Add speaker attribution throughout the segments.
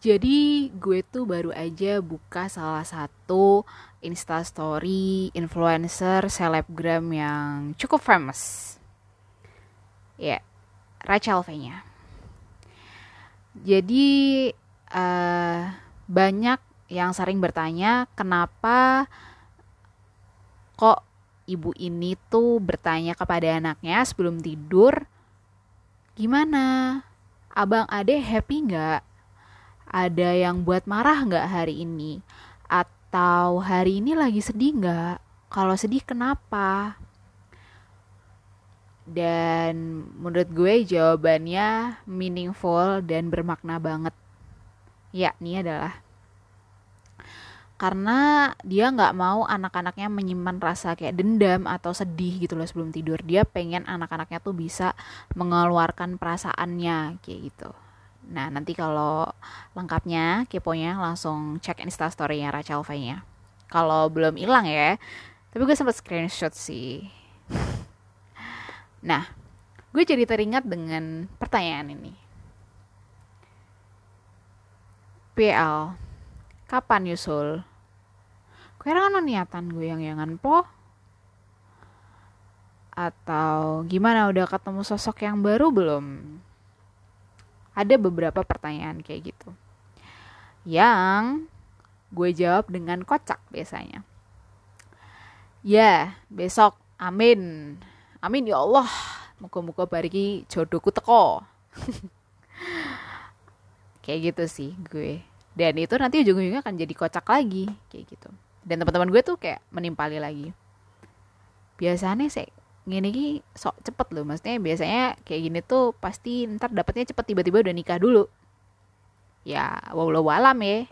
Speaker 1: Jadi gue tuh baru aja buka salah satu instastory influencer selebgram yang cukup famous. Ya, yeah, Rachel V-nya. Jadi uh, banyak yang sering bertanya kenapa kok ibu ini tuh bertanya kepada anaknya sebelum tidur gimana abang ade happy nggak ada yang buat marah nggak hari ini? Atau hari ini lagi sedih nggak? Kalau sedih kenapa? Dan menurut gue jawabannya meaningful dan bermakna banget. Ya, ini adalah karena dia nggak mau anak-anaknya menyimpan rasa kayak dendam atau sedih gitu loh sebelum tidur dia pengen anak-anaknya tuh bisa mengeluarkan perasaannya kayak gitu Nah, nanti kalau lengkapnya, keponya langsung cek instastory-nya Rachel V-nya. Kalau belum hilang ya, tapi gue sempat screenshot sih. Nah, gue jadi teringat dengan pertanyaan ini. PL, kapan Yusul? Kira kan niatan gue yang yangan po? Atau gimana udah ketemu sosok yang baru belum? Ada beberapa pertanyaan kayak gitu. Yang gue jawab dengan kocak biasanya. Ya besok. Amin. Amin ya Allah. Muka-muka bariki jodohku teko. Kayak gitu sih gue. Dan itu nanti ujung-ujungnya akan jadi kocak lagi kayak gitu. Dan teman-teman gue tuh kayak menimpali lagi. Biasanya sih gini ki sok cepet loh maksudnya biasanya kayak gini tuh pasti ntar dapetnya cepet tiba-tiba udah nikah dulu. Ya walau walam ya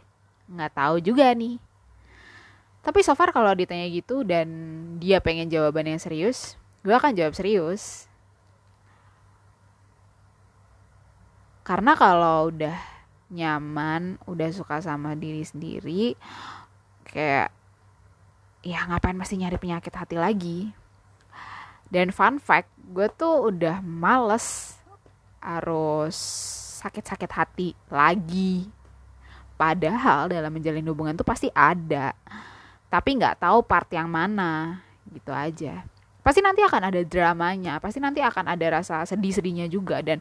Speaker 1: nggak tahu juga nih. Tapi so far kalau ditanya gitu dan dia pengen jawaban yang serius gue akan jawab serius. Karena kalau udah nyaman udah suka sama diri sendiri kayak ya ngapain masih nyari penyakit hati lagi dan fun fact, gue tuh udah males harus sakit-sakit hati lagi. Padahal dalam menjalin hubungan tuh pasti ada. Tapi nggak tahu part yang mana, gitu aja. Pasti nanti akan ada dramanya, pasti nanti akan ada rasa sedih-sedihnya juga dan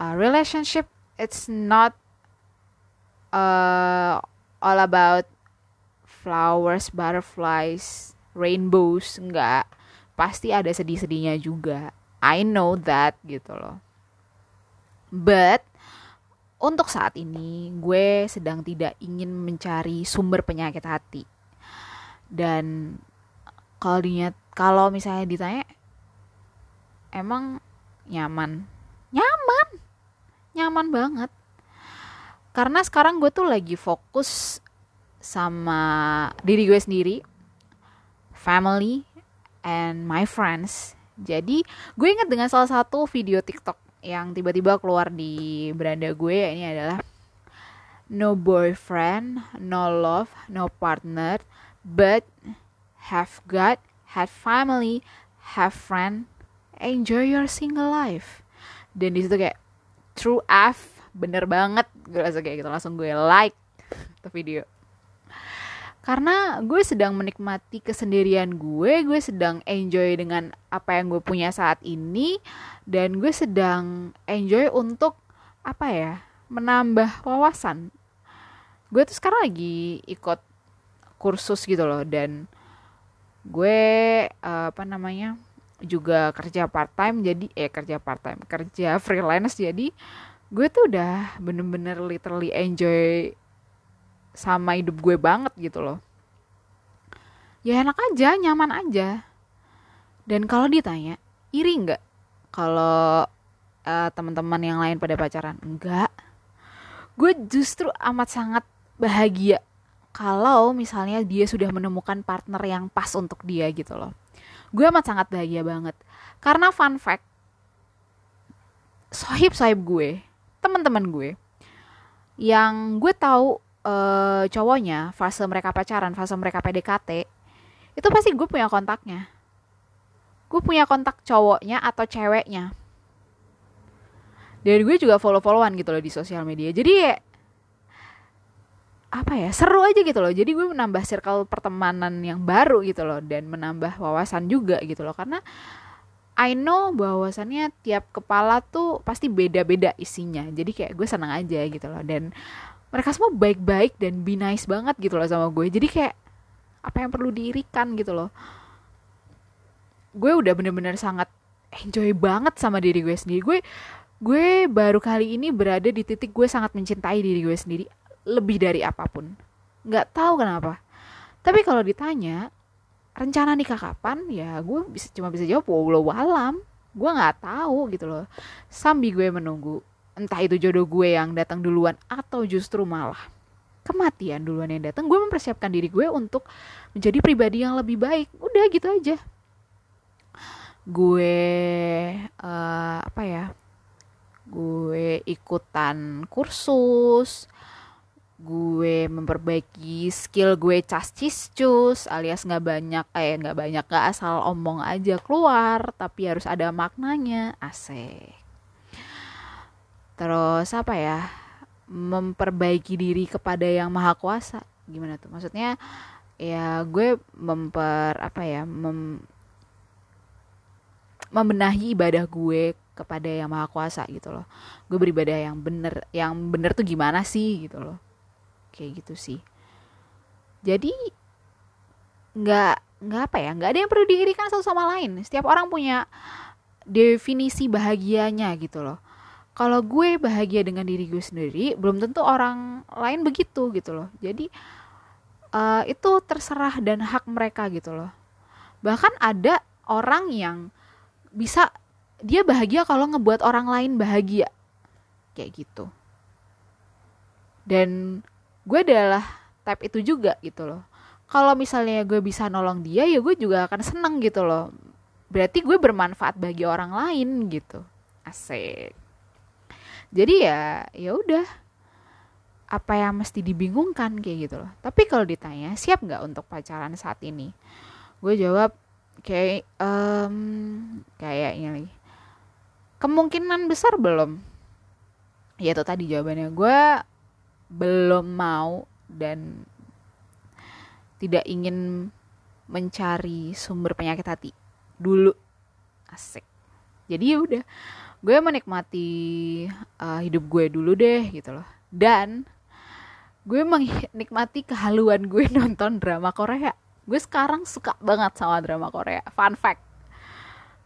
Speaker 1: uh, relationship it's not uh, all about flowers, butterflies, rainbows, enggak pasti ada sedih-sedihnya juga. I know that gitu loh. But untuk saat ini gue sedang tidak ingin mencari sumber penyakit hati. Dan kalau dinyat kalau misalnya ditanya emang nyaman. Nyaman. Nyaman banget. Karena sekarang gue tuh lagi fokus sama diri gue sendiri, family, and my friends. Jadi gue inget dengan salah satu video TikTok yang tiba-tiba keluar di beranda gue ini adalah no boyfriend, no love, no partner, but have God, have family, have friend, enjoy your single life. Dan di situ kayak true F bener banget gue langsung kayak gitu langsung gue like the video karena gue sedang menikmati kesendirian gue gue sedang enjoy dengan apa yang gue punya saat ini dan gue sedang enjoy untuk apa ya menambah wawasan. Gue tuh sekarang lagi ikut kursus gitu loh dan gue uh, apa namanya juga kerja part time jadi eh kerja part time kerja freelance jadi gue tuh udah bener-bener literally enjoy sama hidup gue banget gitu loh. Ya enak aja nyaman aja. Dan kalau ditanya iri nggak kalau uh, teman-teman yang lain pada pacaran? Enggak gue justru amat sangat bahagia kalau misalnya dia sudah menemukan partner yang pas untuk dia gitu loh. Gue amat sangat bahagia banget. Karena fun fact sohib sohib gue teman-teman gue yang gue tahu uh, cowoknya fase mereka pacaran fase mereka PDKT itu pasti gue punya kontaknya. Gue punya kontak cowoknya atau ceweknya. Dan gue juga follow followan gitu loh di sosial media. Jadi apa ya seru aja gitu loh. Jadi gue menambah circle pertemanan yang baru gitu loh dan menambah wawasan juga gitu loh. Karena I know bahwasannya tiap kepala tuh pasti beda-beda isinya. Jadi kayak gue senang aja gitu loh. Dan mereka semua baik-baik dan be nice banget gitu loh sama gue. Jadi kayak apa yang perlu diirikan gitu loh. Gue udah bener-bener sangat enjoy banget sama diri gue sendiri. Gue gue baru kali ini berada di titik gue sangat mencintai diri gue sendiri lebih dari apa pun. Nggak tahu kenapa. Tapi kalau ditanya rencana nikah kapan? Ya gue bisa cuma bisa jawab walau walam gue nggak tahu gitu loh. Sambil gue menunggu entah itu jodoh gue yang datang duluan atau justru malah kematian duluan yang datang gue mempersiapkan diri gue untuk menjadi pribadi yang lebih baik. Udah gitu aja. Gue uh, apa ya gue ikutan kursus gue memperbaiki skill gue cascis cus alias nggak banyak eh nggak banyak nggak asal omong aja keluar tapi harus ada maknanya. Asik terus apa ya memperbaiki diri kepada yang maha kuasa. Gimana tuh? Maksudnya ya gue memper apa ya mem, membenahi ibadah gue kepada yang maha kuasa gitu loh. Gue beribadah yang bener yang bener tuh gimana sih gitu loh. Kayak gitu sih. Jadi nggak nggak apa ya nggak ada yang perlu diirikan satu sama lain. Setiap orang punya definisi bahagianya gitu loh kalau gue bahagia dengan diri gue sendiri belum tentu orang lain begitu gitu loh. Jadi uh, itu terserah dan hak mereka gitu loh. Bahkan ada orang yang bisa dia bahagia kalau ngebuat orang lain bahagia. Kayak gitu. Dan gue adalah type itu juga gitu loh. Kalau misalnya gue bisa nolong dia ya gue juga akan seneng gitu loh. Berarti gue bermanfaat bagi orang lain gitu. Asik jadi ya ya udah. Apa yang mesti dibingungkan kayak gitu loh. Tapi kalau ditanya siap nggak untuk pacaran saat ini? Gue jawab kayak um, kayaknya nih kemungkinan besar belum. Ya itu tadi jawabannya. Gue belum mau dan tidak ingin mencari sumber penyakit hati dulu. Asik. Jadi ya udah gue menikmati uh, hidup gue dulu deh gitu loh. Dan gue menikmati kehaluan gue nonton drama Korea. Gue sekarang suka banget sama drama Korea. Fun fact.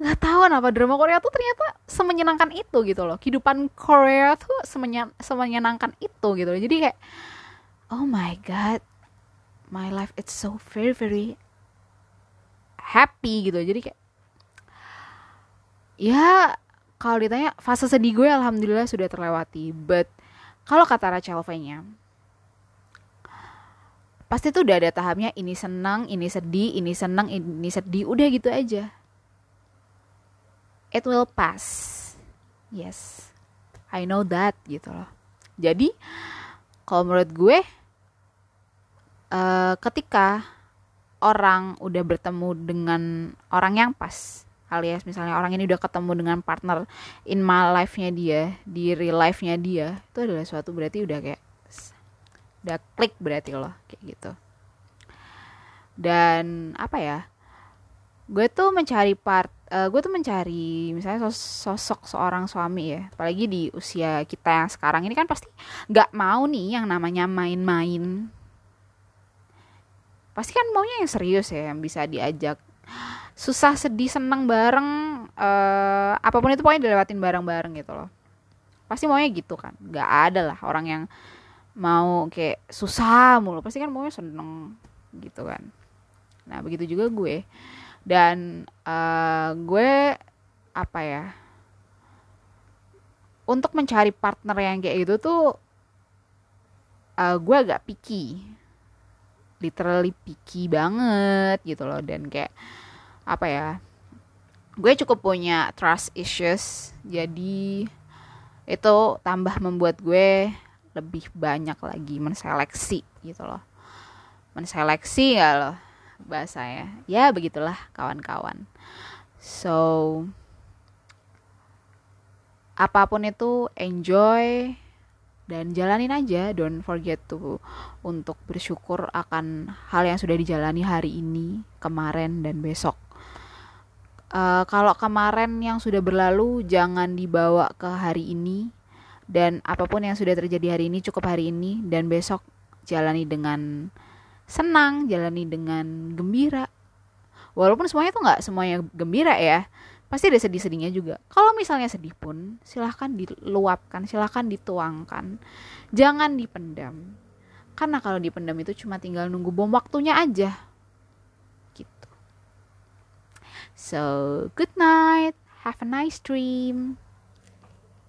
Speaker 1: Nggak tahu kenapa drama Korea tuh ternyata semenyenangkan itu gitu loh. Kehidupan Korea tuh semenya, semenyenangkan itu gitu loh. Jadi kayak oh my god my life it's so very very happy gitu jadi kayak ya kalau ditanya fase sedih gue alhamdulillah sudah terlewati but kalau kata Rachel V-nya pasti tuh udah ada tahapnya ini senang ini sedih ini senang ini sedih udah gitu aja it will pass. Yes, I know that gitu loh. Jadi kalau menurut gue, uh, ketika orang udah bertemu dengan orang yang pas, alias misalnya orang ini udah ketemu dengan partner in my life-nya dia, di real life-nya dia, itu adalah suatu berarti udah kayak udah klik berarti loh kayak gitu. Dan apa ya? Gue tuh mencari part uh, gue tuh mencari misalnya sos sosok seorang suami ya apalagi di usia kita yang sekarang ini kan pasti nggak mau nih yang namanya main-main pasti kan maunya yang serius ya yang bisa diajak susah sedih seneng bareng uh, apa pun itu pokoknya dilewatin bareng-bareng gitu loh. Pasti maunya gitu kan. Nggak ada lah orang yang mau kayak susah mulu. Pasti kan maunya seneng gitu kan. Nah begitu juga gue. Dan uh, gue apa ya untuk mencari partner yang kayak gitu tuh uh, gue agak picky. Literally picky banget gitu loh. Dan kayak apa ya gue cukup punya trust issues. Jadi itu tambah membuat gue lebih banyak lagi menseleksi gitu loh. Menseleksi ya loh bahasanya ya begitulah kawan-kawan. So apa pun itu enjoy dan jalanin aja. Don't forget to untuk bersyukur akan hal yang sudah dijalani hari ini kemarin dan besok uh, kalau kemarin yang sudah berlalu jangan dibawa ke hari ini dan apa pun yang sudah terjadi hari ini cukup hari ini dan besok jalani dengan senang jalani dengan gembira walaupun semuanya tuh nggak semuanya gembira ya pasti ada sedih-sedihnya juga. Kalau misalnya sedih pun, silahkan diluapkan, silahkan dituangkan, jangan dipendam. Karena kalau dipendam itu cuma tinggal nunggu bom waktunya aja. Gitu. So, good night, have a nice dream.